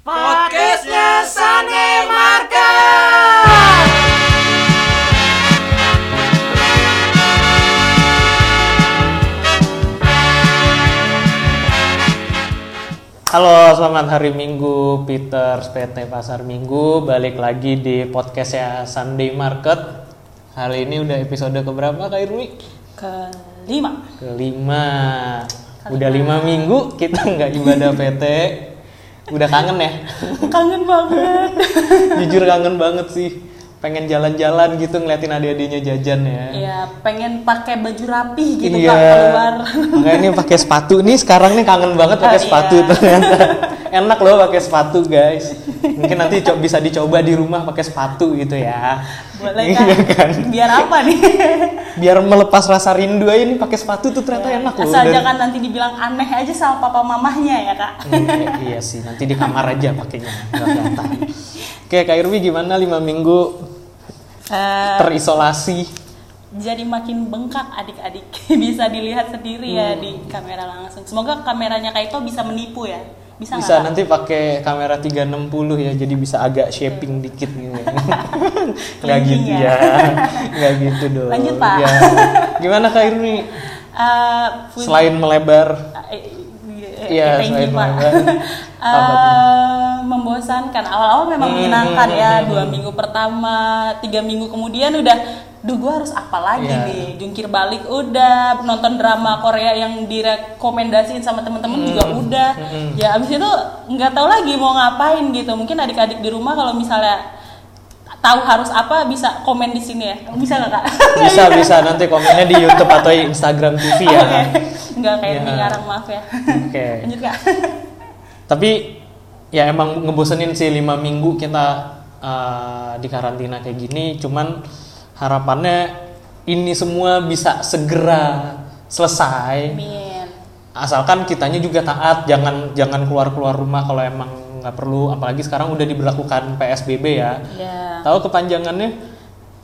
Podcastnya Sunday Market. Halo, selamat hari Minggu, Peter PT Pasar Minggu balik lagi di podcastnya Sunday Market. Kali ini udah episode keberapa Kak Irwi? kelima Kelima. Udah lima minggu kita nggak ibadah PT. Udah kangen ya? kangen banget Jujur kangen banget sih. Pengen jalan-jalan gitu ngeliatin adik-adiknya jajan ya. ya pengen pakai baju rapi gitu iya. kak keluar Makanya ini pakai sepatu nih sekarang nih kangen banget pakai Ah, sepatu iya. ternyata. Enak loh pakai sepatu guys. Mungkin nanti co- bisa dicoba di rumah pakai sepatu gitu ya. boleh Iya kan? biar apa nih Biar melepas rasa rindu aja nih pakai sepatu tuh ternyata enak loh. asal Dan- jangan nanti dibilang aneh aja sama papa mamahnya ya kak iya, iya sih, nanti di kamar aja pakainya. nggak kelihatan. Oke, Kak Irwi gimana lima minggu Eh, terisolasi? jadi makin bengkak adik-adik bisa dilihat sendiri ya Hmm. di kamera langsung semoga kameranya kak itu bisa menipu ya bisa Bisa nanti pakai kamera 360 ya, jadi bisa agak shaping dikit gitu. Nggak gitu ya. ya, nggak gitu dong. Lanjut, Pak. Ya. Gimana Kak Irwi? Eh, pu- Selain melebar, Iya, thank selain you, Pak. melebar. Eh, membosankan. Awal-awal memang Hmm, menyenangkan hmm, ya. hmm, Dua minggu pertama, tiga minggu kemudian udah, duh gue harus apa lagi Iya. nih? Jungkir balik udah, nonton drama Korea yang direkomendasiin sama temen-temen juga Hmm, udah. Ya abis itu nggak tahu lagi mau ngapain gitu. Mungkin adik-adik di rumah kalau misalnya tahu harus apa bisa komen di sini ya. Bisa nggak kak? bisa bisa nanti komennya di YouTube atau Instagram TV ya. Oke. Nggak kayak Ya. di ngarang maaf ya. Oke. Lanjut kak. Tapi ya emang ngebosenin sih lima minggu kita uh, di karantina kayak gini. Cuman harapannya ini semua bisa segera selesai. Amin. Asalkan kitanya juga taat, jangan jangan keluar keluar rumah kalau emang nggak perlu. Apalagi sekarang udah diberlakukan PSBB ya. Ya. Tahu kepanjangannya?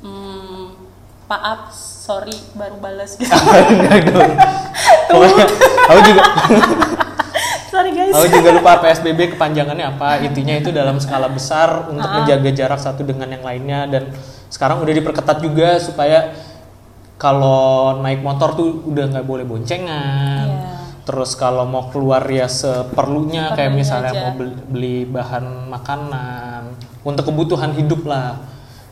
Hmm, maaf, sorry baru balas gitu. Pokoknya, aku juga sorry guys. Aku juga lupa PSBB kepanjangannya apa. Intinya itu dalam skala besar untuk Ah. menjaga jarak satu dengan yang lainnya dan sekarang udah diperketat juga supaya kalau naik motor tuh udah nggak boleh boncengan. Iya. Terus kalau mau keluar ya seperlunya kayak Seperlunya misalnya aja. mau beli, beli bahan makanan untuk kebutuhan hidup lah.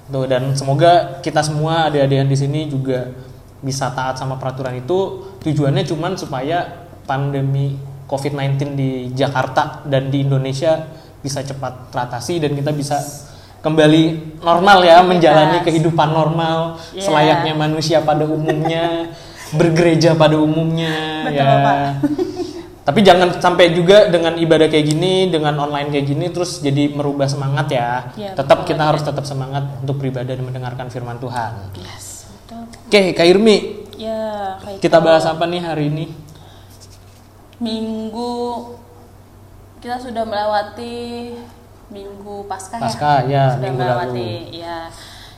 Tuh dan semoga kita semua adik-adik yang di sini juga bisa taat sama peraturan itu. Tujuannya cuman supaya pandemi COVID-19 di Jakarta dan di Indonesia bisa cepat teratasi dan kita bisa kembali normal ya menjalani kehidupan normal Iya. selayaknya manusia pada umumnya bergereja pada umumnya Betul, ya. Pak. Tapi jangan sampai juga dengan ibadah kayak gini, dengan online kayak gini terus jadi merubah semangat ya. Iya, tetap betul. kita harus tetap semangat untuk beribadah dan mendengarkan firman Tuhan. Yes, betul. Oke, Kak Irmi, Ya, kita bahas apa nih hari ini? Minggu kita sudah melewati minggu pasca, Pasca, ya, sudah minggu melewati ya.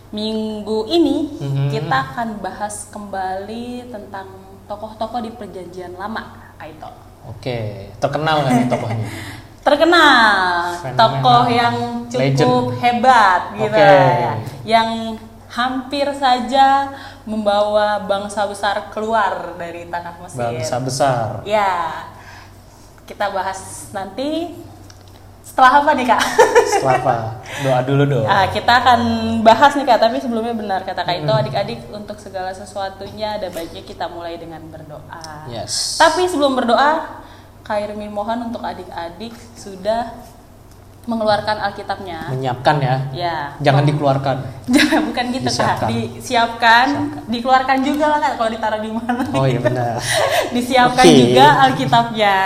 Minggu ini Mhm. kita akan bahas kembali tentang tokoh-tokoh di perjanjian lama, Kaito. Oke, terkenal kan nih tokohnya? terkenal Fenomenal. tokoh yang cukup Legend. hebat gitu Oke. ya yang hampir saja membawa bangsa besar keluar dari tanah Mesir Bangsa besar. ya kita bahas nanti setelah apa nih kak Setelah apa? Doa dulu dong. Ah, kita akan bahas nih kak tapi sebelumnya benar kata kak itu adik-adik untuk segala sesuatunya ada baiknya kita mulai dengan berdoa Yes. tapi sebelum berdoa, Kak Irmi mohon untuk adik-adik sudah mengeluarkan Alkitabnya. Menyiapkan ya. Ya. Jangan dikeluarkan. Jangan bukan gitu Disiapkan. kak. Disiapkan, dikeluarkan juga lah kak kalau ditaruh di mana. Oh iya benar. Disiapkan Oke. juga Alkitabnya.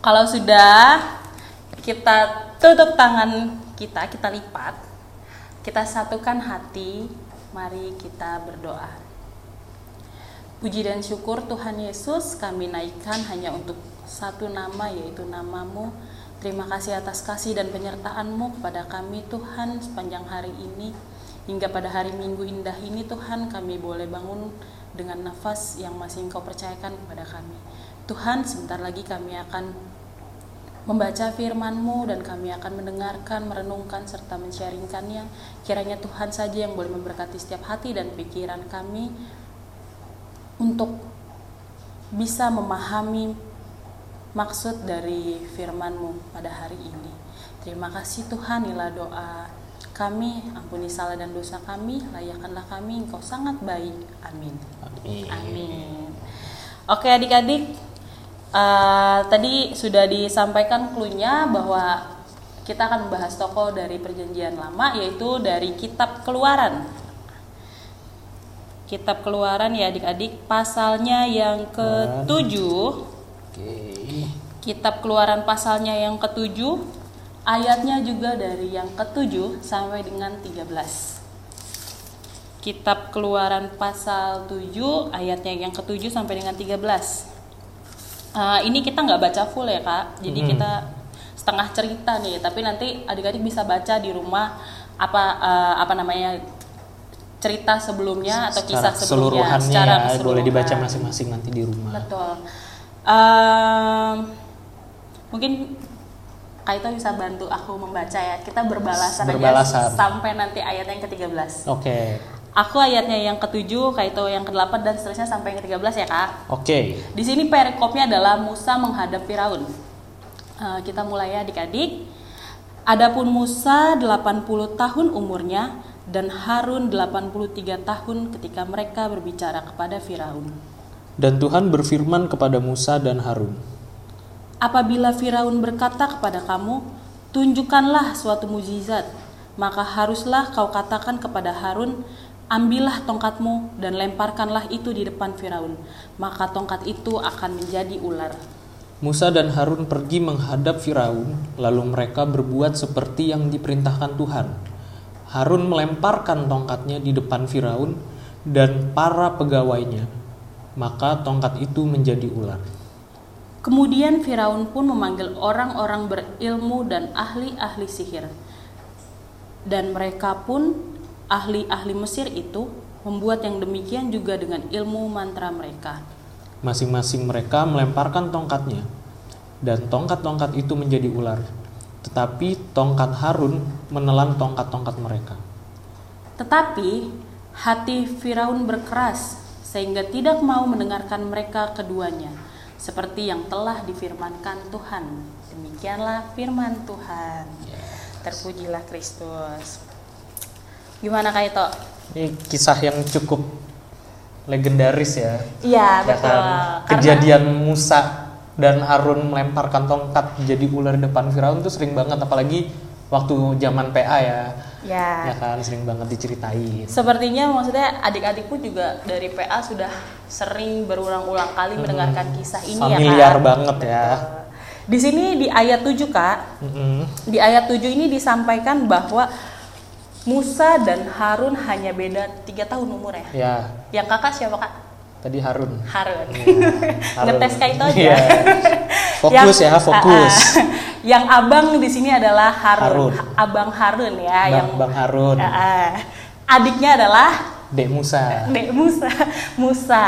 Kalau sudah kita tutup tangan kita, kita lipat, kita satukan hati, mari kita berdoa. Puji dan syukur Tuhan Yesus kami naikkan hanya untuk satu nama yaitu namamu. Terima kasih atas kasih dan penyertaan-Mu kepada kami Tuhan sepanjang hari ini. Hingga pada hari Minggu indah ini Tuhan kami boleh bangun dengan nafas yang masih Engkau percayakan kepada kami. Tuhan sebentar lagi kami akan membaca firman-Mu dan kami akan mendengarkan, merenungkan serta men-sharingkannya. Kiranya Tuhan saja yang boleh memberkati setiap hati dan pikiran kami untuk bisa memahami maksud dari firman-Mu pada hari ini. Terima kasih Tuhan, inilah doa kami, ampuni salah dan dosa kami, layakkanlah kami, Engkau sangat baik. Amin. Amin. Amin. Oke adik-adik, eh, tadi sudah disampaikan clue-nya bahwa kita akan membahas tokoh dari perjanjian lama yaitu dari kitab keluaran. Kitab keluaran ya adik-adik, pasalnya yang ketujuh. Oke. Kitab keluaran pasalnya yang ketujuh, ayatnya juga dari yang ketujuh sampai dengan 13. Kitab keluaran pasal 7, ayatnya yang ketujuh sampai dengan 13. Eh, ini kita nggak baca full ya kak, jadi Hmm. kita setengah cerita nih, tapi nanti adik-adik bisa baca di rumah apa eh, apa namanya cerita sebelumnya atau kisah Secara sebelumnya keseluruhannya secara ya, boleh dibaca masing-masing nanti di rumah. Betul. Ehm, mungkin Kaito bisa bantu aku membaca ya. Kita berbalasan, Berbalasan. aja sampai nanti ayat yang ke-13. Oke. Aku ayatnya yang ke-7, Kaito yang ke-8 dan seterusnya sampai yang ke-13 ya, Kak. Oke. Di sini perikopnya adalah Musa menghadap Firaun. Eh, kita mulai ya adik-adik. Adapun Musa 80 tahun umurnya dan Harun 83 tahun ketika mereka berbicara kepada Firaun. Dan Tuhan berfirman kepada Musa dan Harun, Apabila Firaun berkata kepada kamu, "Tunjukkanlah suatu mukjizat," maka haruslah kau katakan kepada Harun, "Ambillah tongkatmu dan lemparkanlah itu di depan Firaun, maka tongkat itu akan menjadi ular." Musa dan Harun pergi menghadap Firaun, lalu mereka berbuat seperti yang diperintahkan Tuhan. Harun melemparkan tongkatnya di depan Firaun dan para pegawainya, maka tongkat itu menjadi ular. Kemudian Firaun pun memanggil orang-orang berilmu dan ahli-ahli sihir. Dan mereka pun ahli-ahli Mesir itu membuat yang demikian juga dengan ilmu mantra mereka. Masing-masing mereka melemparkan tongkatnya, dan tongkat-tongkat itu menjadi ular. Tetapi tongkat Harun menelan tongkat-tongkat mereka. Tetapi hati Firaun berkeras sehingga tidak mau mendengarkan mereka keduanya seperti yang telah difirmankan Tuhan. Demikianlah firman Tuhan. Terpujilah Kristus. Gimana Kak Ito? Ini kisah yang cukup legendaris ya. Iya, Ya betul. kan? Karena Kejadian Musa dan Harun melemparkan tongkat jadi ular di depan Firaun tuh sering banget apalagi waktu zaman PA ya. ya. Ya kan sering banget diceritain. Sepertinya maksudnya adik-adik pun juga dari PA sudah sering berulang-ulang kali mendengarkan kisah ini ya Familiar Kak. banget ya. Di sini di ayat 7 Kak, Mm-mm. di ayat 7 ini disampaikan bahwa Musa dan Harun hanya beda tiga tahun umurnya. Ya, Yang kakak siapa kak? tadi Harun. Harun. Harun. Ngetes kayak itu aja. Iya. Fokus ya, fokus. Ah, ah. yang abang di sini adalah Harun. Harun. Abang Harun ya. Bang, yang Bang Harun, Ah, ah. adiknya adalah Dek Musa. Dek Musa. Musa.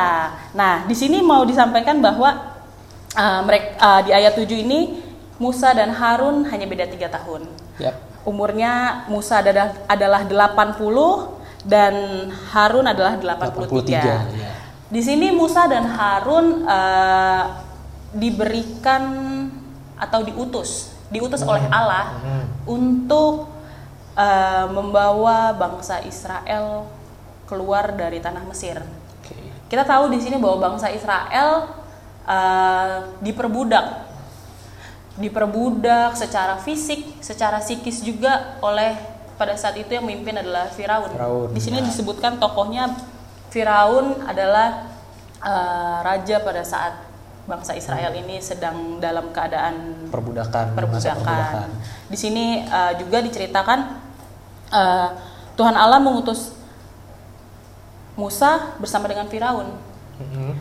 Nah, di sini mau disampaikan bahwa mereka di ayat 7 ini Musa dan Harun hanya beda tiga tahun. Yap. Umurnya Musa adalah adalah 80 dan Harun adalah 83. 83, ya. Di sini Musa dan Harun eh, diberikan atau diutus, diutus oleh Allah Hmm. untuk eh, membawa bangsa Israel keluar dari tanah Mesir. Oke. Kita tahu di sini bahwa bangsa Israel eh, diperbudak, diperbudak secara fisik, secara psikis juga oleh pada saat itu yang memimpin adalah Firaun. Firaun, Di sini disebutkan tokohnya Firaun adalah eh, raja pada saat bangsa Israel ini sedang dalam keadaan Perbudakan, perbudakan. perbudakan. Di sini eh, juga diceritakan eh, Tuhan Allah mengutus Musa bersama dengan Firaun. Mm-mm.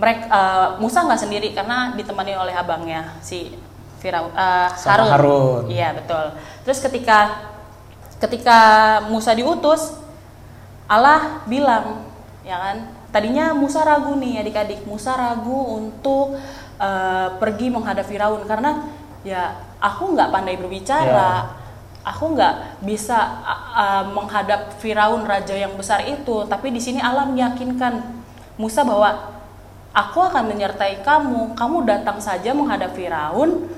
Mereka eh, Musa nggak sendiri karena ditemani oleh abangnya si Firaun eh, Sama Harun. Harun. Iya betul. Terus ketika ketika Musa diutus, Allah bilang, ya kan? Tadinya Musa ragu nih adik-adik. Musa ragu untuk eh, pergi menghadap Firaun karena ya aku nggak pandai berbicara aku nggak bisa uh, uh, menghadap Firaun raja yang besar itu tapi di sini Allah meyakinkan Musa bahwa aku akan menyertai kamu kamu datang saja menghadap Firaun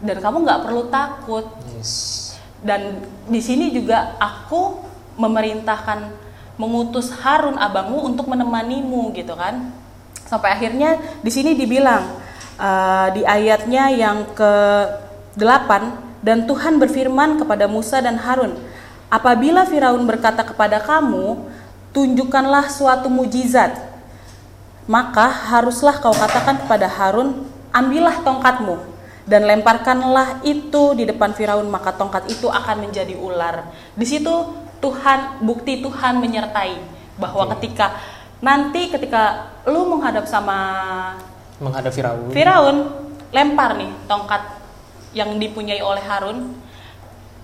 dan kamu nggak perlu takut. Yes. dan di sini juga aku memerintahkan mengutus Harun abangmu untuk menemanimu gitu kan. Sampai akhirnya di sini dibilang uh, di ayatnya yang ke 8 dan Tuhan berfirman kepada Musa dan Harun apabila Firaun berkata kepada kamu tunjukkanlah suatu mujizat maka haruslah kau katakan kepada Harun ambillah tongkatmu dan lemparkanlah itu di depan Firaun maka tongkat itu akan menjadi ular. Di situ Tuhan bukti Tuhan menyertai bahwa ketika nanti ketika lu menghadap sama Menghadap Firaun. Firaun lempar nih tongkat yang dipunyai oleh Harun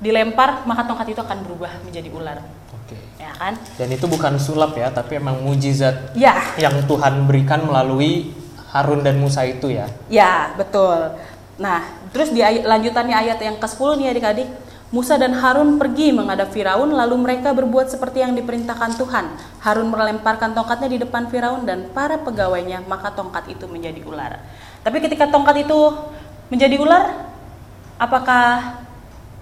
dilempar maka tongkat itu akan berubah menjadi ular. Oke. Ya kan? Dan itu bukan sulap ya, tapi emang mujizat Ya, yang Tuhan berikan melalui Harun dan Musa itu ya. Ya, betul. Nah, terus di ayat, lanjutannya ayat yang ke-10 nih adik-adik. Musa dan Harun pergi menghadap Firaun lalu mereka berbuat seperti yang diperintahkan Tuhan. Harun melemparkan tongkatnya di depan Firaun dan para pegawainya, maka tongkat itu menjadi ular. Tapi ketika tongkat itu menjadi ular, apakah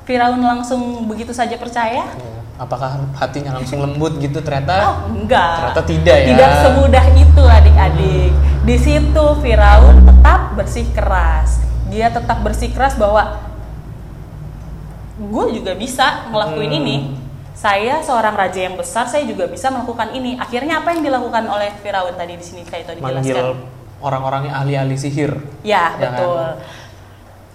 Firaun langsung begitu saja percaya? Ya. Apakah hatinya langsung lembut gitu ternyata? Oh, enggak. Ternyata tidak ya. Tidak semudah itu adik-adik. Di situ Firaun tetap bersikeras. Dia tetap bersikeras bahwa gue juga bisa ngelakuin Hmm. ini. Saya seorang raja yang besar, saya juga bisa melakukan ini. Akhirnya apa yang dilakukan oleh Firaun tadi di sini kayak tadi Manggil dijelaskan? orang-orangnya ahli-ahli sihir. Ya, Ya betul. kan?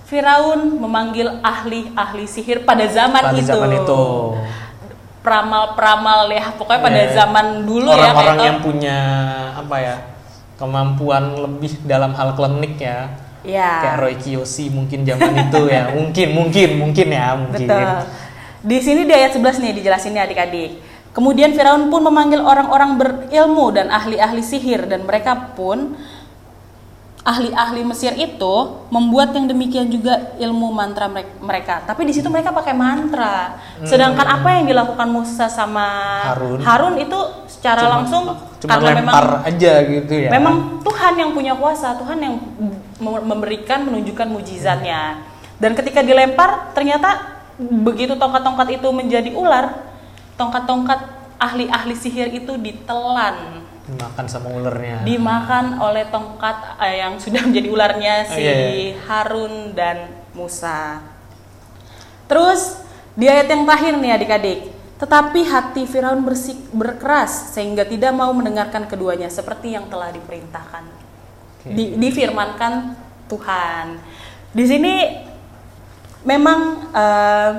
Firaun memanggil ahli-ahli sihir pada zaman Pada itu. zaman itu. Pramal-pramal ya, pokoknya pada Ya. zaman dulu ya kayak Orang-orang tau- yang punya apa ya? kemampuan lebih dalam hal klinik ya. Ya. Kayak Roy Kiyoshi mungkin zaman itu ya. Mungkin, mungkin, mungkin ya, mungkin. Betul. Di sini di ayat 11 nih dijelasinnya adik-adik. Kemudian Firaun pun memanggil orang-orang berilmu dan ahli-ahli sihir dan mereka pun ahli-ahli Mesir itu membuat yang demikian juga ilmu mantra merek- mereka. Tapi di situ mereka pakai mantra. Sedangkan apa yang dilakukan Musa sama Hmm. Harun. itu secara Cuma- langsung cuma karena memang lempar aja gitu ya. Memang Tuhan yang punya kuasa, Tuhan yang memberikan menunjukkan mujizatnya. Dan ketika dilempar, ternyata begitu tongkat-tongkat itu menjadi ular, tongkat-tongkat ahli-ahli sihir itu ditelan, dimakan sama ulernya. dimakan oleh tongkat eh, yang sudah menjadi ularnya si Iya, iya. Harun dan Musa. Terus di ayat yang terakhir nih adik-adik, tetapi hati Firaun bersik- berkeras sehingga tidak mau mendengarkan keduanya seperti yang telah diperintahkan. Oke. Di- difirmankan Tuhan. Di sini memang eh,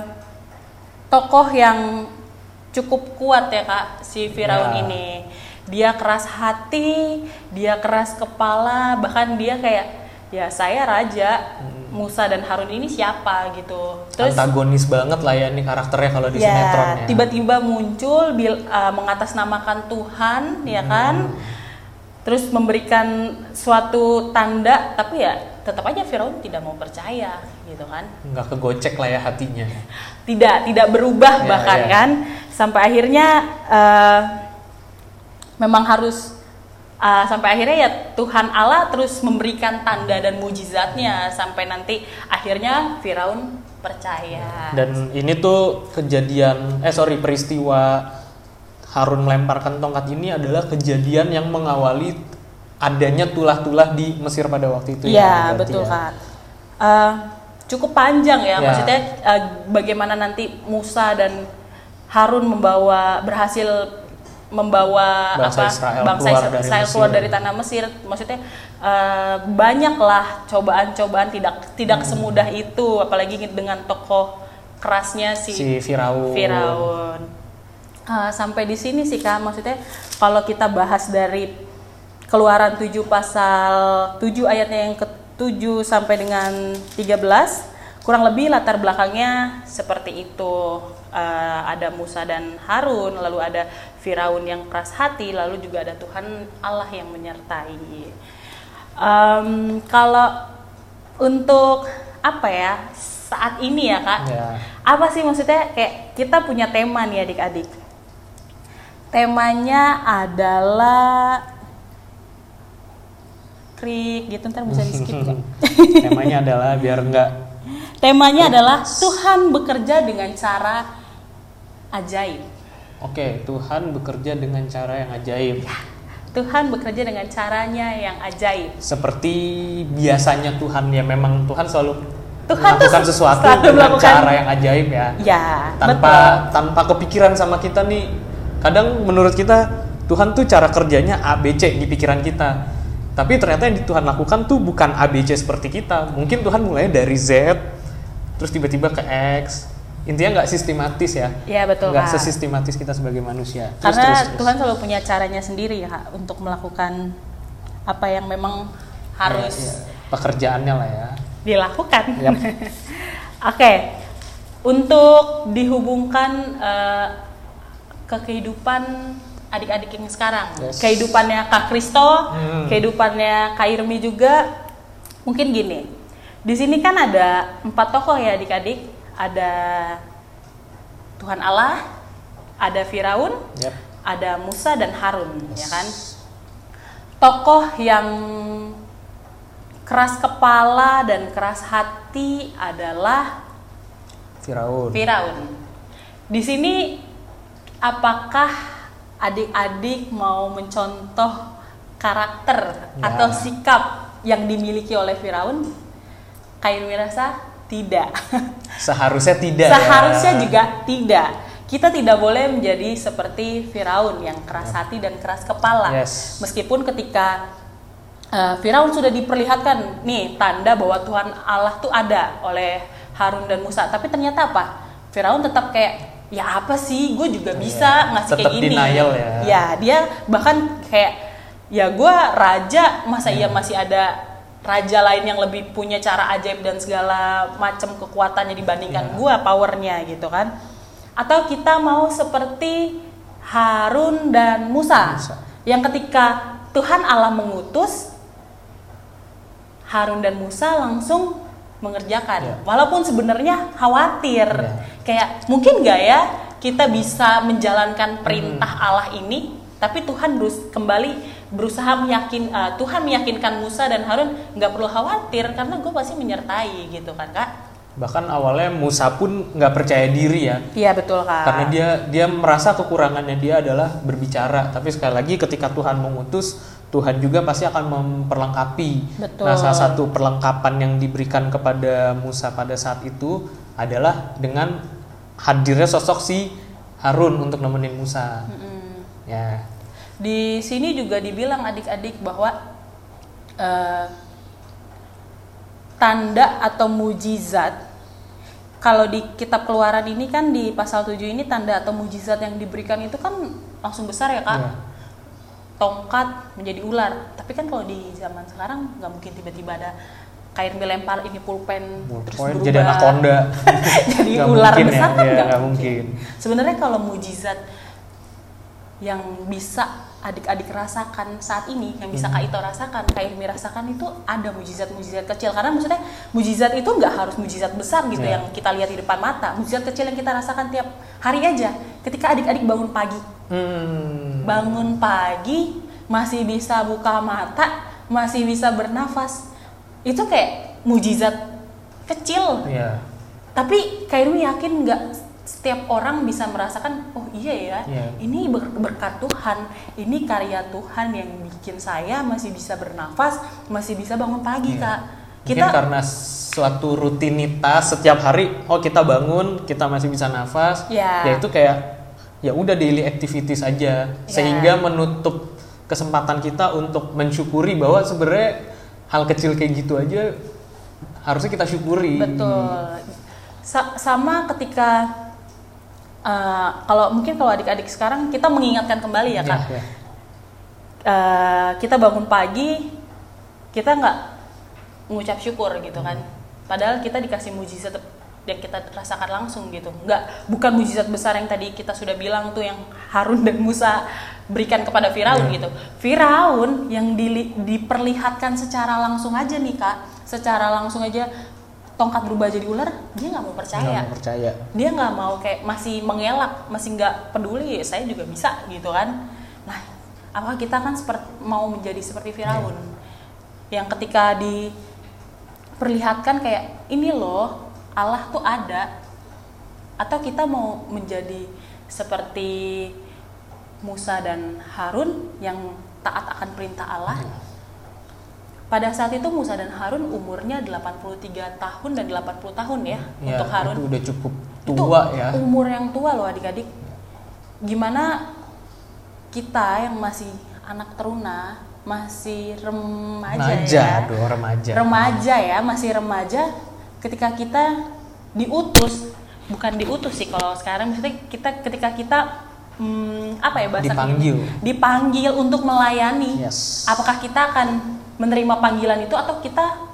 tokoh yang cukup kuat ya kak si Firaun Ya. ini. Dia keras hati, dia keras kepala, bahkan dia kayak ya saya raja, Musa dan Harun ini siapa gitu. Terus Antagonis banget lah ya ini karakternya kalau di sinetron ya. tiba-tiba muncul bil, uh, mengatasnamakan Tuhan ya Hmm. Terus memberikan suatu tanda tapi ya tetap aja Firaun tidak mau percaya gitu kan nggak kegocek lah ya hatinya. tidak tidak berubah Ya, bahkan ya. kan sampai akhirnya uh, memang harus uh, sampai akhirnya ya Tuhan Allah terus memberikan tanda dan mujizatnya sampai nanti akhirnya Firaun percaya Dan ini tuh kejadian, eh sorry peristiwa Harun melemparkan tongkat ini adalah kejadian yang mengawali adanya tulah-tulah di Mesir pada waktu itu Iya ya. betul ya. kan. Eh, cukup panjang ya, Ya. maksudnya eh, bagaimana nanti Musa dan Harun membawa berhasil membawa Bangsa apa Israel bangsa keluar Isra- dari Israel Mesir. keluar dari tanah Mesir. Maksudnya eh, banyaklah cobaan-cobaan tidak tidak Hmm. semudah itu, apalagi dengan tokoh kerasnya si, Si Firaun. Firaun. Eh, sampai di sini sih kak, maksudnya kalau kita bahas dari Keluaran 7 pasal 7 ayatnya yang ke-7 sampai dengan 13 kurang lebih latar belakangnya seperti itu. Eh, ada Musa dan Harun, lalu ada Firaun yang keras hati, lalu juga ada Tuhan Allah yang menyertai. Em, kalau untuk apa ya saat ini ya kak Ya. apa sih maksudnya kayak kita punya tema nih adik-adik temanya adalah krik gitu ntar bisa di skip nggak? Temanya adalah biar nggak temanya adalah Tuhan bekerja dengan cara ajaib Oke, Tuhan bekerja dengan cara yang ajaib. Tuhan bekerja dengan caranya yang ajaib Seperti biasanya Tuhan ya memang Tuhan selalu Tuhan tuh melakukan se- sesuatu selalu dengan melakukan- cara yang ajaib ya. ya Tanpa betul tanpa kepikiran sama kita nih. Kadang menurut kita Tuhan tuh cara kerjanya A B C di pikiran kita. Tapi ternyata yang Tuhan lakukan tuh bukan A B C seperti kita. Mungkin Tuhan mulai dari Z terus tiba-tiba ke X. Intinya nggak sistematis ya. ya betul nggak sesistematis kita sebagai manusia. Terus, karena terus, terus. Tuhan selalu punya caranya sendiri ya kak untuk melakukan apa yang memang harus Ya, ya. pekerjaannya lah ya. dilakukan. Yap. Oke, untuk dihubungkan eh, ke kehidupan adik-adik yang sekarang, Yes. kehidupannya Kak Kristo, Hmm. kehidupannya Kak Irmi juga, mungkin gini. Di sini kan ada empat tokoh ya adik-adik, ada Tuhan Allah, ada Firaun, Yap. ada Musa dan Harun, ya kan? Tokoh yang keras kepala dan keras hati adalah Firaun. Firaun. Di sini apakah adik-adik mau mencontoh karakter Ya. atau sikap yang dimiliki oleh Firaun? Kain merasa tidak. Seharusnya tidak. ya. Seharusnya juga tidak. Kita tidak boleh menjadi seperti Firaun yang keras hati dan keras kepala. Yes. Meskipun ketika uh, Firaun sudah diperlihatkan nih tanda bahwa Tuhan Allah tuh ada oleh Harun dan Musa, tapi ternyata apa? Firaun tetap kayak ya apa sih? Gue juga bisa ngasih Tetap kayak gini. denial ya. Ya, dia bahkan kayak ya gue raja, masa iya masih ada raja lain yang lebih punya cara ajaib dan segala macam kekuatannya dibandingkan Iya. gua powernya gitu kan atau kita mau seperti Harun dan Musa, Musa. yang ketika Tuhan Allah mengutus Harun dan Musa langsung mengerjakan Iya. walaupun sebenarnya khawatir Iya. Kayak mungkin nggak ya kita bisa menjalankan perintah Hmm. Allah ini tapi Tuhan berus kembali berusaha meyakin uh, Tuhan meyakinkan Musa dan Harun nggak perlu khawatir karena gue pasti menyertai gitu kan kak Bahkan awalnya Musa pun nggak percaya diri ya. iya betul kak Karena dia dia merasa kekurangannya dia adalah berbicara. Tapi sekali lagi ketika Tuhan mengutus, Tuhan juga pasti akan memperlengkapi. Betul. Nah, salah satu perlengkapan yang diberikan kepada Musa pada saat itu adalah dengan hadirnya sosok si Harun untuk nemenin Musa. Mm-mm. Ya. Di sini juga dibilang adik-adik bahwa eh, tanda atau mujizat kalau di kitab keluaran ini kan di pasal 7 ini tanda atau mujizat yang diberikan itu kan langsung besar ya kak Iya. tongkat menjadi ular tapi kan kalau di zaman sekarang nggak mungkin tiba-tiba ada kain dilempar ini pulpen terus Pokoknya berubah jadi anaconda. jadi Nggak ular mungkin besar ya, kan nggak nggak mungkin. mungkin. Sebenarnya kalau mujizat yang bisa adik-adik rasakan saat ini, yang bisa Hmm. Kak Ito rasakan, Kak Irmi rasakan itu ada mujizat-mujizat kecil. Karena maksudnya mujizat itu nggak harus mujizat besar gitu Iya. yang kita lihat di depan mata. Mujizat kecil yang kita rasakan tiap hari aja. Ketika adik-adik bangun pagi, Hmm. bangun pagi masih bisa buka mata, masih bisa bernafas, itu kayak mujizat kecil Iya. tapi Kak Irmi yakin nggak setiap orang bisa merasakan oh iya ya Iya. ini ber- berkat Tuhan ini karya Tuhan yang bikin saya masih bisa bernafas masih bisa bangun pagi Iya. kak Mungkin kita karena suatu rutinitas setiap hari, oh kita bangun, kita masih bisa nafas, Ya. ya itu kayak ya udah daily activities aja, Ya. sehingga menutup kesempatan kita untuk mensyukuri bahwa sebenarnya hal kecil kayak gitu aja harusnya kita syukuri. betul Sa- sama ketika eh, kalau mungkin kalau adik-adik sekarang kita mengingatkan kembali ya kak Ya, ya. eh, kita bangun pagi kita nggak mengucap syukur gitu kan padahal kita dikasih mujizat yang kita rasakan langsung gitu. Nggak bukan mujizat besar yang tadi kita sudah bilang tuh yang Harun dan Musa berikan kepada Firaun Iya. gitu. Firaun yang dili- diperlihatkan secara langsung aja nih kak. Secara langsung aja tongkat berubah jadi ular dia nggak mau percaya. Nggak mau percaya. Dia nggak mau kayak masih mengelak masih nggak peduli saya juga bisa gitu kan. Nah apakah kita kan seperti mau menjadi seperti Firaun? Yang ketika diperlihatkan kayak ini loh Allah tuh ada. Atau kita mau menjadi seperti Musa dan Harun yang taat akan perintah Allah? Pada saat itu Musa dan Harun umurnya 83 tahun dan 80 tahun ya, ya untuk Harun. itu udah cukup itu tua ya. umur yang tua loh adik-adik. Gimana kita yang masih anak teruna masih remaja remaja ya? aduh remaja. Remaja ya masih remaja ketika kita diutus bukan diutus sih kalau sekarang maksudnya kita ketika kita hmm, apa ya bahasa Dipanggil. dipanggil untuk melayani Yes. apakah kita akan menerima panggilan itu atau kita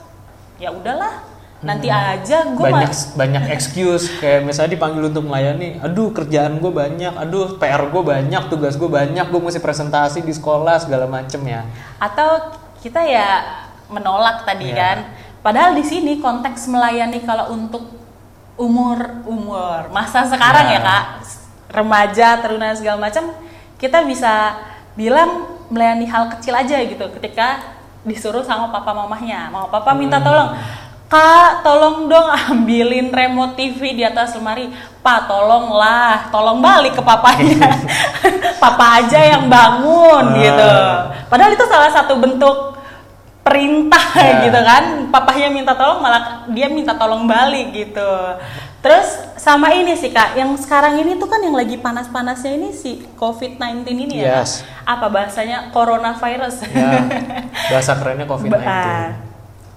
ya udahlah nanti aja gue banyak banyak excuse kayak misalnya dipanggil untuk melayani aduh kerjaan gue banyak aduh PR gue banyak tugas gue banyak gue mesti presentasi di sekolah segala macem ya atau kita ya menolak tadi Iya. kan padahal di sini konteks melayani kalau untuk umur umur masa sekarang ya Ya. kak. Remaja teruna segala macam kita bisa bilang melayani hal kecil aja gitu ketika disuruh sama papa mamahnya. Mama papa minta tolong kak tolong dong ambilin remote TV di atas lemari. Pak tolonglah tolong balik ke papanya. Papa aja yang bangun Ah. gitu. Padahal itu salah satu bentuk perintah Ya. gitu kan papahnya minta tolong malah dia minta tolong balik gitu terus sama ini sih kak yang sekarang ini tuh kan yang lagi panas-panasnya ini si COVID-19 ini ya? Yes. apa bahasanya coronavirus ya bahasa kerennya COVID-19 Ba- ah.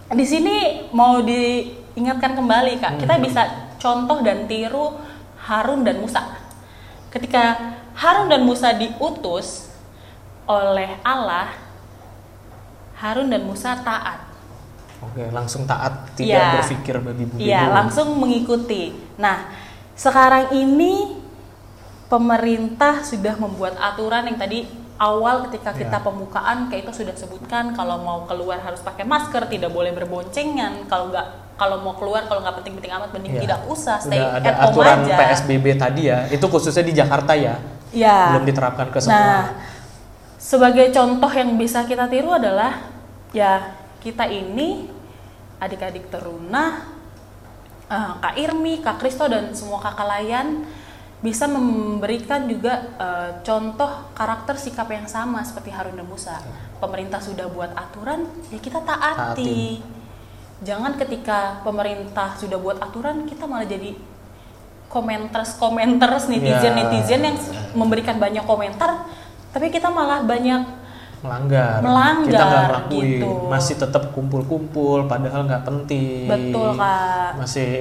di sini mau diingatkan kembali kak kita Hmm. bisa contoh dan tiru Harun dan Musa ketika Harun dan Musa diutus oleh Allah Harun dan Musa taat oke langsung taat tidak Iya. berpikir babi bu Iya, langsung mengikuti. Nah, sekarang ini pemerintah sudah membuat aturan yang tadi awal ketika kita Ya. pembukaan kayak itu sudah sebutkan kalau mau keluar harus pakai masker, tidak boleh berboncengan. Kalau nggak kalau mau keluar kalau nggak penting-penting amat mending Iya. tidak usah stay udah ada at home aturan aja. PSBB tadi ya itu khususnya di Jakarta ya Ya. belum diterapkan ke semua Nah, sebagai contoh yang bisa kita tiru adalah ya kita ini adik-adik teruna, eh, Kak Irmi, Kak Kristo dan semua kakak layan bisa memberikan juga eh, contoh karakter sikap yang sama seperti Harun dan Musa. Pemerintah sudah buat aturan, ya kita taati. Jangan ketika pemerintah sudah buat aturan kita malah jadi komenters komenters netizen netizen yang memberikan banyak komentar tapi kita malah banyak melanggar. Melanggar, kita nggak ngelakuin. gitu. masih tetap kumpul-kumpul padahal nggak penting. Betul, Kak. masih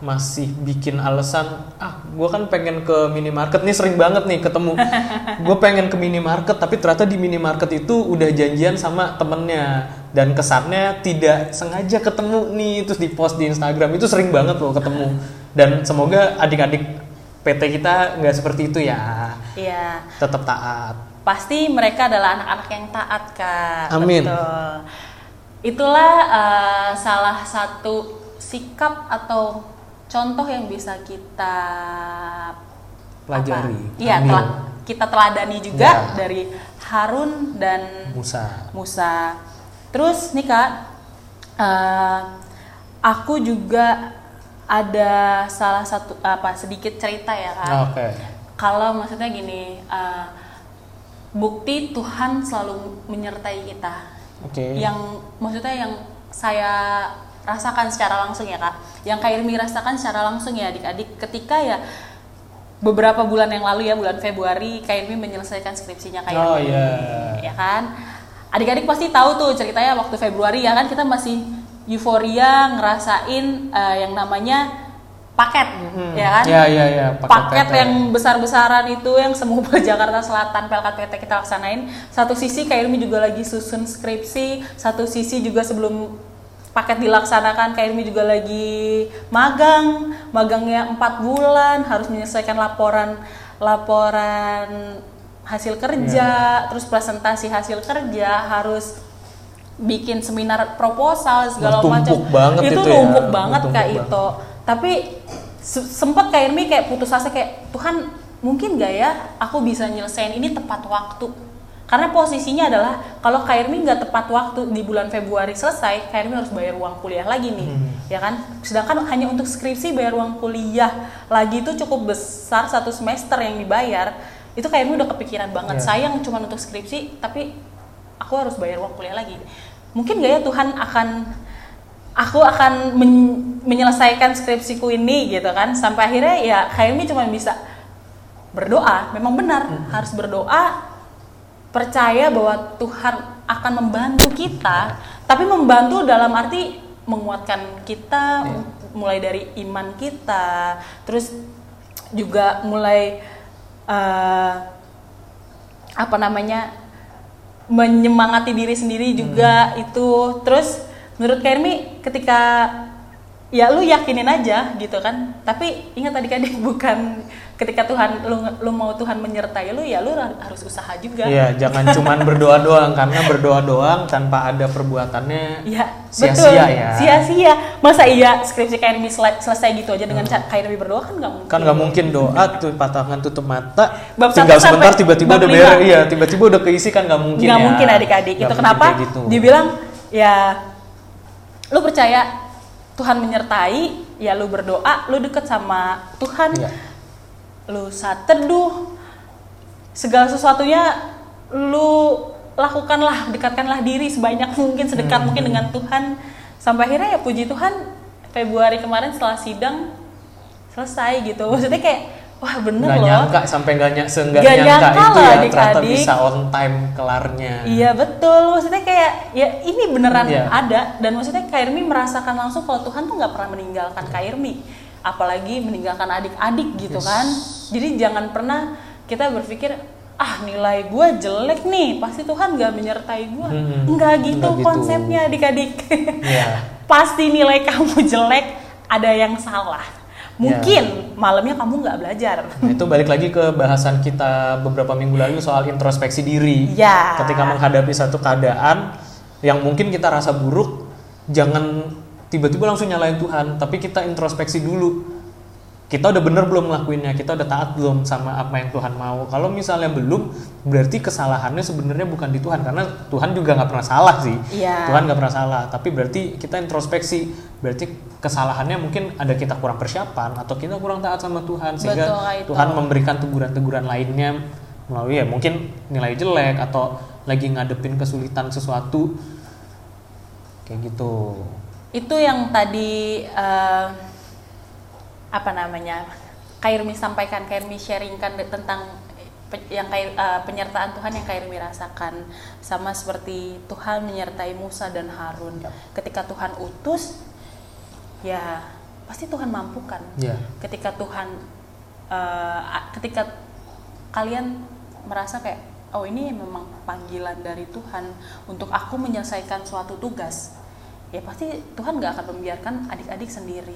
masih bikin alasan ah gue kan pengen ke minimarket nih sering banget nih ketemu. Gue pengen ke minimarket tapi ternyata di minimarket itu udah janjian sama temennya. Dan kesannya tidak sengaja ketemu nih terus di post di Instagram. Itu sering banget loh ketemu. Dan semoga adik-adik PT kita nggak seperti itu ya ya tetap taat pasti mereka adalah anak-anak yang taat kak Amin. Betul. itulah eh, salah satu sikap atau contoh yang bisa kita pelajari? Iya, kita teladani juga Ya. dari Harun dan Musa Musa. Terus nih kak, eh, aku juga ada salah satu apa sedikit cerita ya kak. oke Kalau maksudnya gini, eh, bukti Tuhan selalu menyertai kita. oke Yang maksudnya yang saya rasakan secara langsung ya kak. Yang Kak Irmi rasakan secara langsung ya adik-adik ketika ya beberapa bulan yang lalu ya bulan Februari Kak Irmi menyelesaikan skripsinya Kak Oh, Irmi. iya. Ya kan? Adik-adik pasti tahu tuh ceritanya waktu Februari ya kan kita masih euforia ngerasain eh, yang namanya paket ya kan? ya ya ya paket PT. yang besar-besaran itu yang semua Jakarta Selatan PLKT PT kita laksanain satu sisi Kak Irmi juga lagi susun skripsi satu sisi juga sebelum paket dilaksanakan Kak Irmi juga lagi magang magangnya empat bulan harus menyelesaikan laporan laporan hasil kerja terus presentasi hasil kerja harus bikin seminar proposal segala macam banget itu itu ya. numpuk banget Tumpuk kak banget. itu tapi se- sempet kak Irmi kayak putus asa kayak Tuhan mungkin gak ya aku bisa nyelesain ini tepat waktu karena posisinya adalah kalau Kak Irmi nggak tepat waktu di bulan Februari selesai, Kak Irmi harus bayar uang kuliah lagi nih, Hmm. ya kan? Sedangkan hanya untuk skripsi bayar uang kuliah lagi itu cukup besar satu semester yang dibayar, itu Kak Irmi udah kepikiran banget. Iya. Sayang cuma untuk skripsi, tapi aku harus bayar uang kuliah lagi. Mungkin gak ya Tuhan akan aku akan men- menyelesaikan skripsiku ini gitu kan. Sampai akhirnya ya Irmi cuma bisa berdoa. Memang benar harus berdoa percaya bahwa Tuhan akan membantu kita tapi membantu dalam arti menguatkan kita Iya. mulai dari iman kita terus juga mulai eh, apa namanya menyemangati diri sendiri juga itu. Terus menurut Kermi ketika ya lu yakinin aja gitu kan. Tapi ingat adik-adik bukan ketika Tuhan lu lu mau Tuhan menyertai lu ya lu har- harus usaha juga Iya, jangan cuman berdoa doang karena berdoa doang tanpa ada perbuatannya Iya, sia-sia ya. Sia-sia. Masa iya skripsi sel- selesai gitu aja dengan ca- Kairmi berdoa kan nggak mungkin. Kan nggak mungkin doa tuh patangan tutup mata, Bab tinggal sebentar tiba-tiba udah beres, iya tiba-tiba udah keisi kan nggak mungkin nggak ya. mungkin adik-adik. Itu kenapa? gitu. Dibilang ya lu percaya Tuhan menyertai, ya lu berdoa, lu deket sama Tuhan. Iya. Lu saat teduh segala sesuatunya lu lakukanlah, dekatkanlah diri sebanyak mungkin, sedekat Hmm. mungkin dengan Tuhan. Sampai akhirnya ya puji Tuhan Februari kemarin setelah sidang selesai gitu. Maksudnya kayak wah bener nggak loh. nyangka sampai nyangka seenggak Nggak nyangka, nyangka itu ya adik-adik. ternyata bisa on time kelarnya. Iya betul, maksudnya kayak ya ini beneran Iya. ada dan maksudnya Kak Irmi merasakan langsung kalau Tuhan tuh nggak pernah meninggalkan Kak Irmi, apalagi meninggalkan adik-adik gitu Yes. kan. Jadi jangan pernah kita berpikir ah nilai gue jelek nih, pasti Tuhan nggak menyertai gue. Mm-mm. Enggak gitu Nggak gitu. konsepnya adik-adik. Iya. pasti nilai kamu jelek, ada yang salah. Mungkin malamnya kamu nggak belajar. Nah, itu balik lagi ke bahasan kita beberapa minggu lalu soal introspeksi diri. Ya. Ketika menghadapi satu keadaan yang mungkin kita rasa buruk, jangan tiba-tiba langsung nyalain Tuhan, tapi kita introspeksi dulu. Kita udah bener belum ngelakuinnya, kita udah taat belum sama apa yang Tuhan mau. Kalau misalnya belum, berarti kesalahannya sebenarnya bukan di Tuhan, karena Tuhan juga nggak pernah salah sih. Iya. Tuhan nggak pernah salah, tapi berarti kita introspeksi, berarti kesalahannya mungkin ada kita kurang persiapan atau kita kurang taat sama Tuhan sehingga Betul, Kak, itu. Tuhan memberikan teguran-teguran lainnya melalui ya mungkin nilai jelek atau lagi ngadepin kesulitan sesuatu kayak gitu. Itu yang tadi eh, apa namanya Kairmi sampaikan Kairmi sharingkan tentang pe- yang Kair- eh, penyertaan Tuhan yang Kairmi rasakan. Sama seperti Tuhan menyertai Musa dan Harun. Ketika Tuhan utus ya pasti Tuhan mampukan. Ya. ketika Tuhan a- ketika kalian merasa kayak oh ini memang panggilan dari Tuhan untuk aku menyelesaikan suatu tugas ya pasti Tuhan nggak akan membiarkan adik-adik sendiri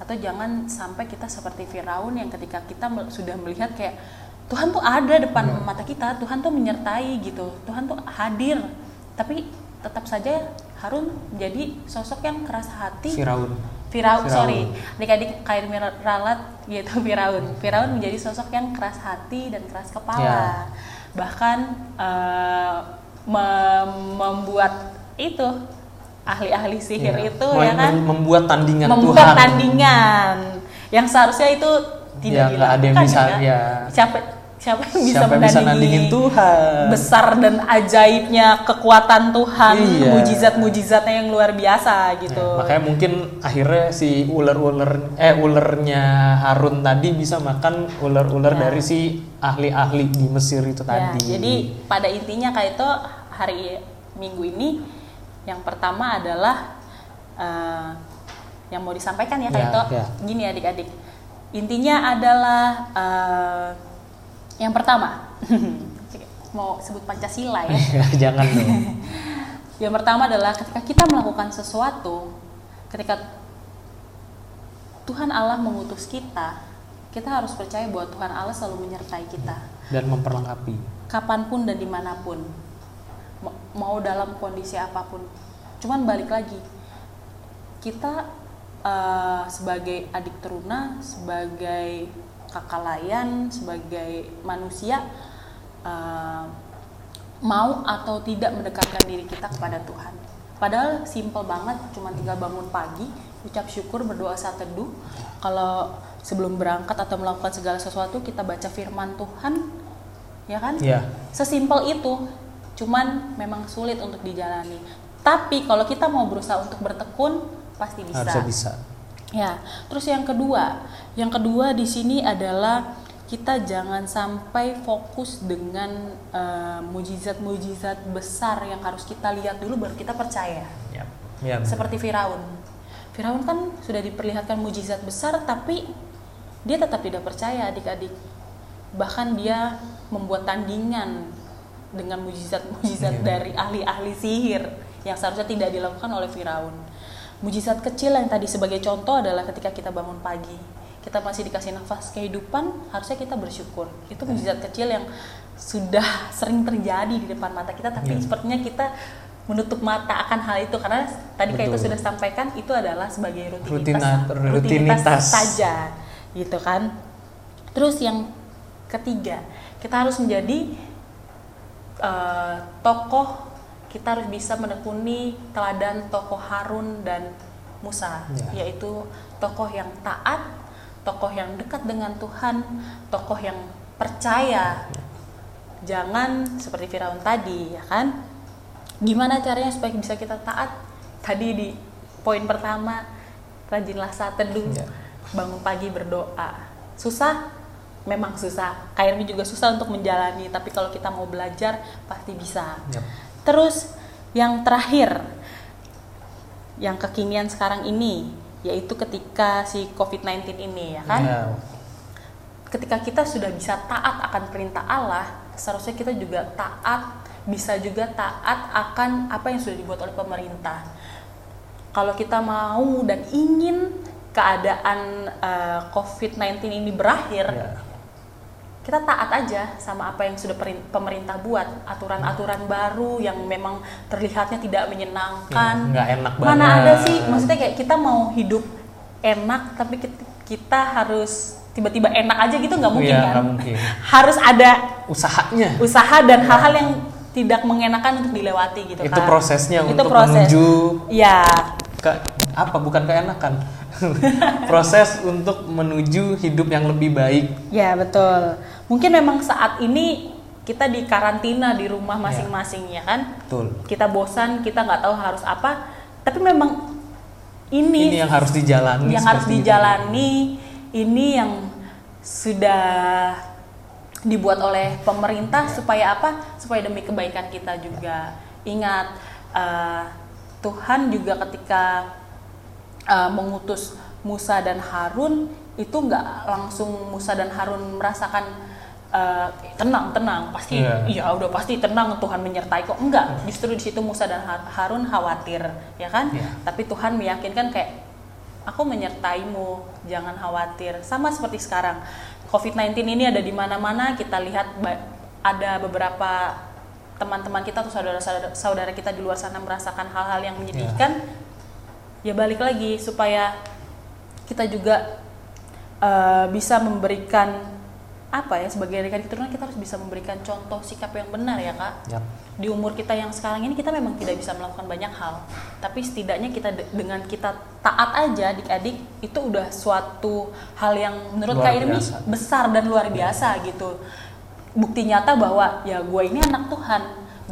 atau jangan sampai kita seperti Firaun yang ketika kita sudah melihat kayak Tuhan tuh ada depan mata kita Tuhan tuh menyertai gitu Tuhan tuh hadir tapi tetap saja Harun menjadi sosok yang keras hati Firaun. Firaun, Firaun. sorry, adik-adik kair ralat gitu Firaun. Firaun menjadi sosok yang keras hati dan keras kepala. Ya. Bahkan eh, mem- membuat itu ahli-ahli sihir Ya. itu Mem- ya kan membuat tandingan membuat Tuhan. tandingan yang seharusnya itu tidak Ya, ada yang bisa, kan? ya. Siapa siapa yang bisa Siapa bisa menandingi nandingin Tuhan? besar dan ajaibnya kekuatan Tuhan, Iya. mujizat-mujizatnya yang luar biasa gitu. Ya, makanya mungkin akhirnya si ular-ular eh ulernya Harun tadi bisa makan ular-ular Ya. dari si ahli-ahli di Mesir itu Ya, tadi. jadi pada intinya kayak itu hari Minggu ini yang pertama adalah eh, yang mau disampaikan ya Ya, itu ya. gini adik-adik intinya adalah eh, yang pertama mau sebut Pancasila ya Jangan dong. yang pertama adalah ketika kita melakukan sesuatu ketika Tuhan Allah mengutus kita kita harus percaya bahwa Tuhan Allah selalu menyertai kita Dan memperlengkapi. kapan pun dan di mana pun. Mau dalam kondisi apa pun. Cuman balik lagi, kita eh, sebagai adik teruna, sebagai kakak layan, sebagai manusia eh, mau atau tidak mendekatkan diri kita kepada Tuhan. Padahal simple banget, cuma tinggal bangun pagi, ucap syukur, berdoa saat teduh. Kalau sebelum berangkat atau melakukan segala sesuatu, kita baca firman Tuhan, ya kan? Iya. Sesimpel itu, cuman memang sulit untuk dijalani. Tapi kalau kita mau berusaha untuk bertekun, pasti bisa. Harusnya bisa. Ya, terus yang kedua, yang kedua di sini adalah kita jangan sampai fokus dengan eh, mujizat-mujizat besar yang harus kita lihat dulu baru kita percaya. Ya. Ya, benar. Seperti Firaun. Firaun kan sudah diperlihatkan mujizat besar tapi dia tetap tidak percaya adik-adik. Bahkan dia membuat tandingan dengan mujizat-mujizat Iya. dari ahli-ahli sihir yang seharusnya tidak dilakukan oleh Firaun. Mujizat kecil yang tadi sebagai contoh adalah ketika kita bangun pagi. Kita masih dikasih nafas kehidupan, harusnya kita bersyukur. Itu mujizat kecil yang sudah sering terjadi di depan mata kita tapi Iya. sepertinya kita menutup mata akan hal itu karena tadi kayak itu sudah sampaikan itu adalah sebagai Rutina- rutinitas rutinitas. saja gitu kan terus yang ketiga kita harus menjadi eh, tokoh kita harus bisa menekuni teladan tokoh Harun dan Musa Ya. yaitu tokoh yang taat tokoh yang dekat dengan Tuhan tokoh yang percaya jangan seperti Firaun tadi ya kan gimana caranya supaya bisa kita taat tadi di poin pertama rajinlah saat teduh Ya. bangun pagi berdoa susah memang susah KRM juga susah untuk menjalani tapi kalau kita mau belajar pasti bisa Yap. terus yang terakhir yang kekinian sekarang ini yaitu ketika si COVID-19 ini ya kan Ya. ketika kita sudah bisa taat akan perintah Allah, seharusnya kita juga taat, bisa juga taat akan apa yang sudah dibuat oleh pemerintah. Kalau kita mau dan ingin keadaan eh, COVID-19 ini berakhir, Ya. Kita taat aja sama apa yang sudah pemerintah buat, aturan-aturan baru yang memang terlihatnya tidak menyenangkan. Ya, nggak enak Mana banget. ada sih, maksudnya kayak kita mau hidup enak tapi kit- kita harus tiba-tiba enak aja gitu nggak mungkin Iya, kan? mungkin. Harus ada Usahanya. usaha dan hal-hal yang tidak mengenakan untuk dilewati gitu Itu kan. prosesnya Itu untuk proses. menuju Ya, ke apa bukan keenakan. Proses untuk menuju hidup yang lebih baik. ya betul. Mungkin memang saat ini kita di karantina di rumah Iya. masing-masing ya kan? Betul. Kita bosan, kita nggak tahu harus apa. Tapi memang ini, Ini yang harus dijalani. yang harus seperti itu. dijalani, ini yang sudah dibuat oleh pemerintah supaya apa? Supaya demi kebaikan kita juga. Ingat eh, Tuhan juga ketika eh, mengutus Musa dan Harun itu nggak langsung Musa dan Harun merasakan eh, tenang tenang. Pasti Iya. iya udah pasti tenang Tuhan menyertai kok. Enggak justru di situ Musa dan Har- Harun khawatir ya kan? Iya. tapi Tuhan meyakinkan kayak aku menyertaimu jangan khawatir. Sama seperti sekarang COVID-19 ini ada di mana-mana kita lihat ada beberapa teman-teman kita atau saudara-saudara saudara kita di luar sana merasakan hal-hal yang menyedihkan ya balik lagi supaya kita juga eh, bisa memberikan apa ya sebagai rekan keturunan kita harus bisa memberikan contoh sikap yang benar ya kak Yap. di umur kita yang sekarang ini kita memang tidak bisa melakukan banyak hal tapi setidaknya kita de- dengan kita taat aja adik-adik itu udah suatu hal yang menurut Luar kak Irmi biasa. besar dan luar biasa gitu bukti nyata bahwa ya gue ini anak Tuhan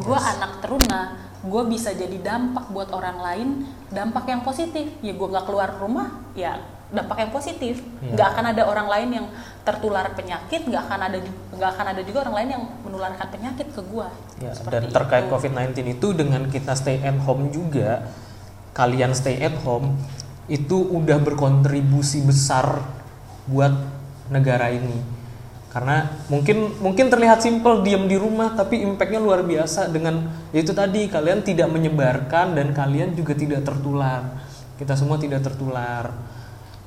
gue Yes. anak teruna gue bisa jadi dampak buat orang lain dampak yang positif ya gue nggak keluar rumah ya dampak yang positif Iya. nggak akan ada orang lain yang tertular penyakit nggak akan ada nggak akan ada juga orang lain yang menularkan penyakit ke gue Ya, dan terkait itu. COVID-19 itu dengan kita stay at home juga, kalian stay at home itu udah berkontribusi besar buat negara ini. Karena mungkin mungkin terlihat simpel diam di rumah tapi impactnya luar biasa dengan yaitu tadi kalian tidak menyebarkan dan kalian juga tidak tertular. Kita semua tidak tertular.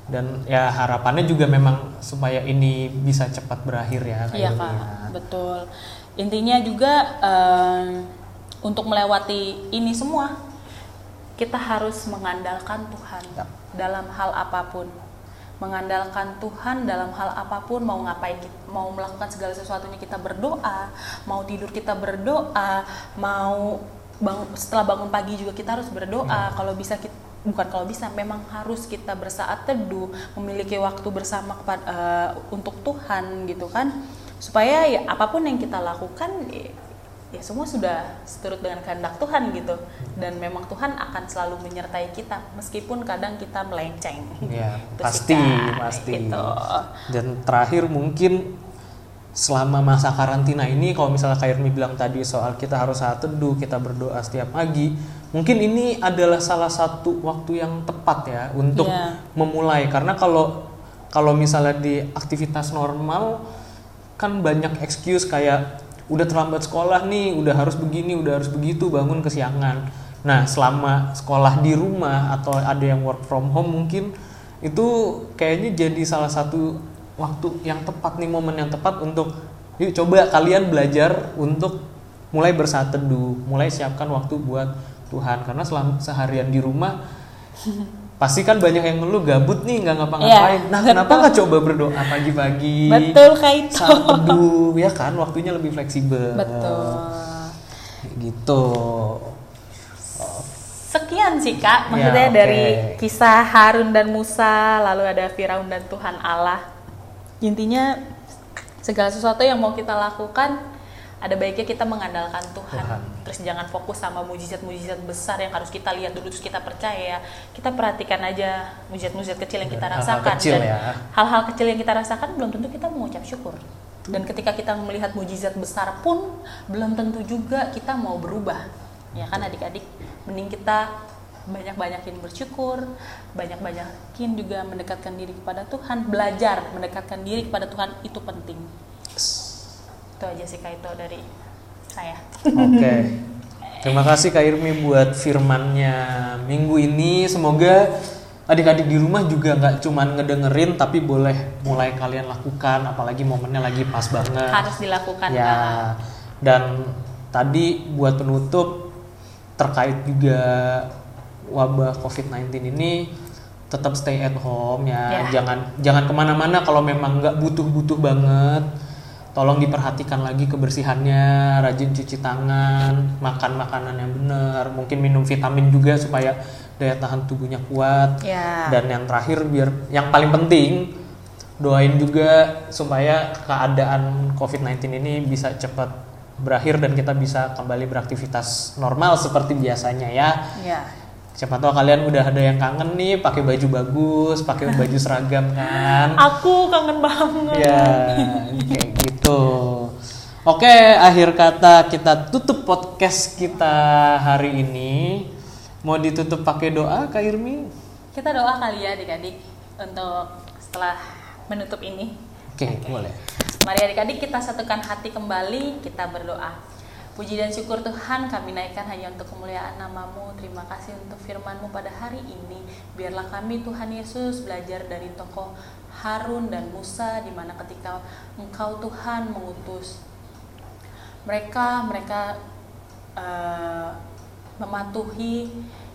Dan ya harapannya juga memang supaya ini bisa cepat berakhir ya. Kak Iya kak, ya. betul. Intinya juga eh, untuk melewati ini semua kita harus mengandalkan Tuhan Yap. dalam hal apa pun mengandalkan Tuhan dalam hal apa pun mau ngapain mau melakukan segala sesuatunya kita berdoa mau tidur kita berdoa mau bang, setelah bangun pagi juga kita harus berdoa kalau bisa kita bukan kalau bisa memang harus kita bersaat teduh memiliki waktu bersama kepada eh, untuk Tuhan gitu kan supaya ya apa pun yang kita lakukan ya, ya semua sudah seturut dengan kehendak Tuhan gitu dan memang Tuhan akan selalu menyertai kita meskipun kadang kita melenceng Ya, pasti, Kak, pasti. gitu. Dan terakhir mungkin selama masa karantina ini kalau misalnya Kak Irmi bilang tadi soal kita harus saat teduh, kita berdoa setiap pagi, mungkin ini adalah salah satu waktu yang tepat ya untuk Iya. memulai karena kalau kalau misalnya di aktivitas normal kan banyak excuse kayak udah terlambat sekolah nih, udah harus begini, udah harus begitu, bangun kesiangan. Nah, selama sekolah di rumah atau ada yang work from home mungkin itu kayaknya jadi salah satu waktu yang tepat nih momen yang tepat untuk yuk coba kalian belajar untuk mulai bersaat teduh, mulai siapkan waktu buat Tuhan karena selama seharian di rumah pasti kan banyak yang ngeluh gabut nih nggak ngapa-ngapain. Iya, nah, kenapa nggak coba berdoa pagi-pagi? betul kak itu Saat teduh ya kan waktunya lebih fleksibel. betul Kayak Gitu. sekian sih kak Ya, maksudnya oke. dari kisah Harun dan Musa lalu ada Firaun dan Tuhan Allah intinya segala sesuatu yang mau kita lakukan ada baiknya kita mengandalkan Tuhan. Tuhan. Terus jangan fokus sama mujizat-mujizat besar yang harus kita lihat dulu terus kita percaya. Kita perhatikan aja mujizat-mujizat kecil yang kita Dan hal-hal rasakan kecil dan ya. hal-hal kecil yang kita rasakan belum tentu kita mengucap syukur. Dan ketika kita melihat mujizat besar pun belum tentu juga kita mau berubah. Ya kan adik-adik, mending kita banyak-banyakin bersyukur, banyak-banyakin juga mendekatkan diri kepada Tuhan, belajar mendekatkan diri kepada Tuhan itu penting. Itu aja sih Kak itu dari saya. Oke. Terima kasih Kak Irmi buat firmannya minggu ini. Semoga adik-adik di rumah juga nggak cuman ngedengerin tapi boleh mulai kalian lakukan apalagi momennya lagi pas banget. Harus dilakukan. Ya. Dan tadi buat penutup terkait juga wabah COVID-19 ini tetap stay at home ya. Ya. Jangan jangan ke mana-mana kalau memang nggak butuh-butuh banget. Tolong diperhatikan lagi kebersihannya, rajin cuci tangan, makan makanan yang benar, mungkin minum vitamin juga supaya daya tahan tubuhnya kuat. Ya. Dan yang terakhir biar yang paling penting doain juga supaya keadaan COVID-19 ini bisa cepat berakhir dan kita bisa kembali beraktivitas normal seperti biasanya ya. Ya. Siapa tahu kalian udah ada yang kangen nih pakai baju bagus, pakai baju seragam kan. Aku kangen banget. Ya, kayak gitu. Oke, akhir kata kita tutup podcast kita hari ini. Mau ditutup pakai doa, Kak Irmi? Kita doa kali ya adik-adik untuk setelah menutup ini. Oke, boleh. Mari adik-adik kita satukan hati kembali, kita berdoa. Puji dan syukur Tuhan kami naikkan hanya untuk kemuliaan namamu. Terima kasih untuk firmanmu pada hari ini. Biarlah kami Tuhan Yesus belajar dari tokoh Harun dan Musa di mana ketika engkau Tuhan mengutus mereka mereka eh, mematuhi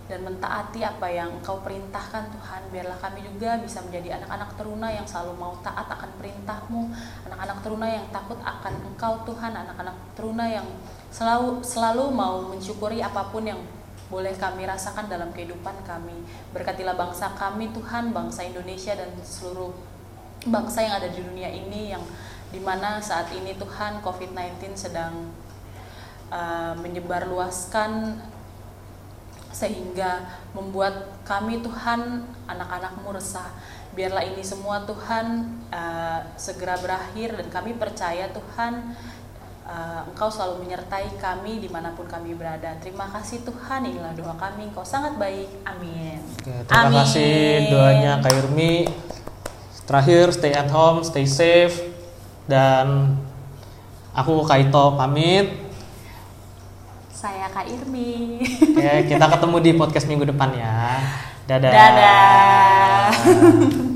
dan mentaati apa yang engkau perintahkan Tuhan. Biarlah kami juga bisa menjadi anak-anak teruna yang selalu mau taat akan perintahmu. Anak-anak teruna yang takut akan engkau Tuhan. Anak-anak teruna yang selalu selalu mau mensyukuri apa pun yang boleh kami rasakan dalam kehidupan kami. Berkatilah bangsa kami Tuhan bangsa Indonesia dan seluruh bangsa yang ada di dunia ini yang di mana saat ini Tuhan COVID-19 sedang uh, menyebar luaskan sehingga membuat kami Tuhan anak-anakmu resah. Biarlah ini semua Tuhan uh, segera berakhir dan kami percaya Tuhan uh, Engkau selalu menyertai kami di mana pun kami berada terima kasih Tuhan inilah doa kami Engkau sangat baik amin Oke, terima kasih doanya Kak Irmi. Terakhir, stay at home, stay safe. Dan aku Kaito pamit. saya Kak Irmi Oke, kita ketemu di podcast minggu depan ya. Dadah. Dadah.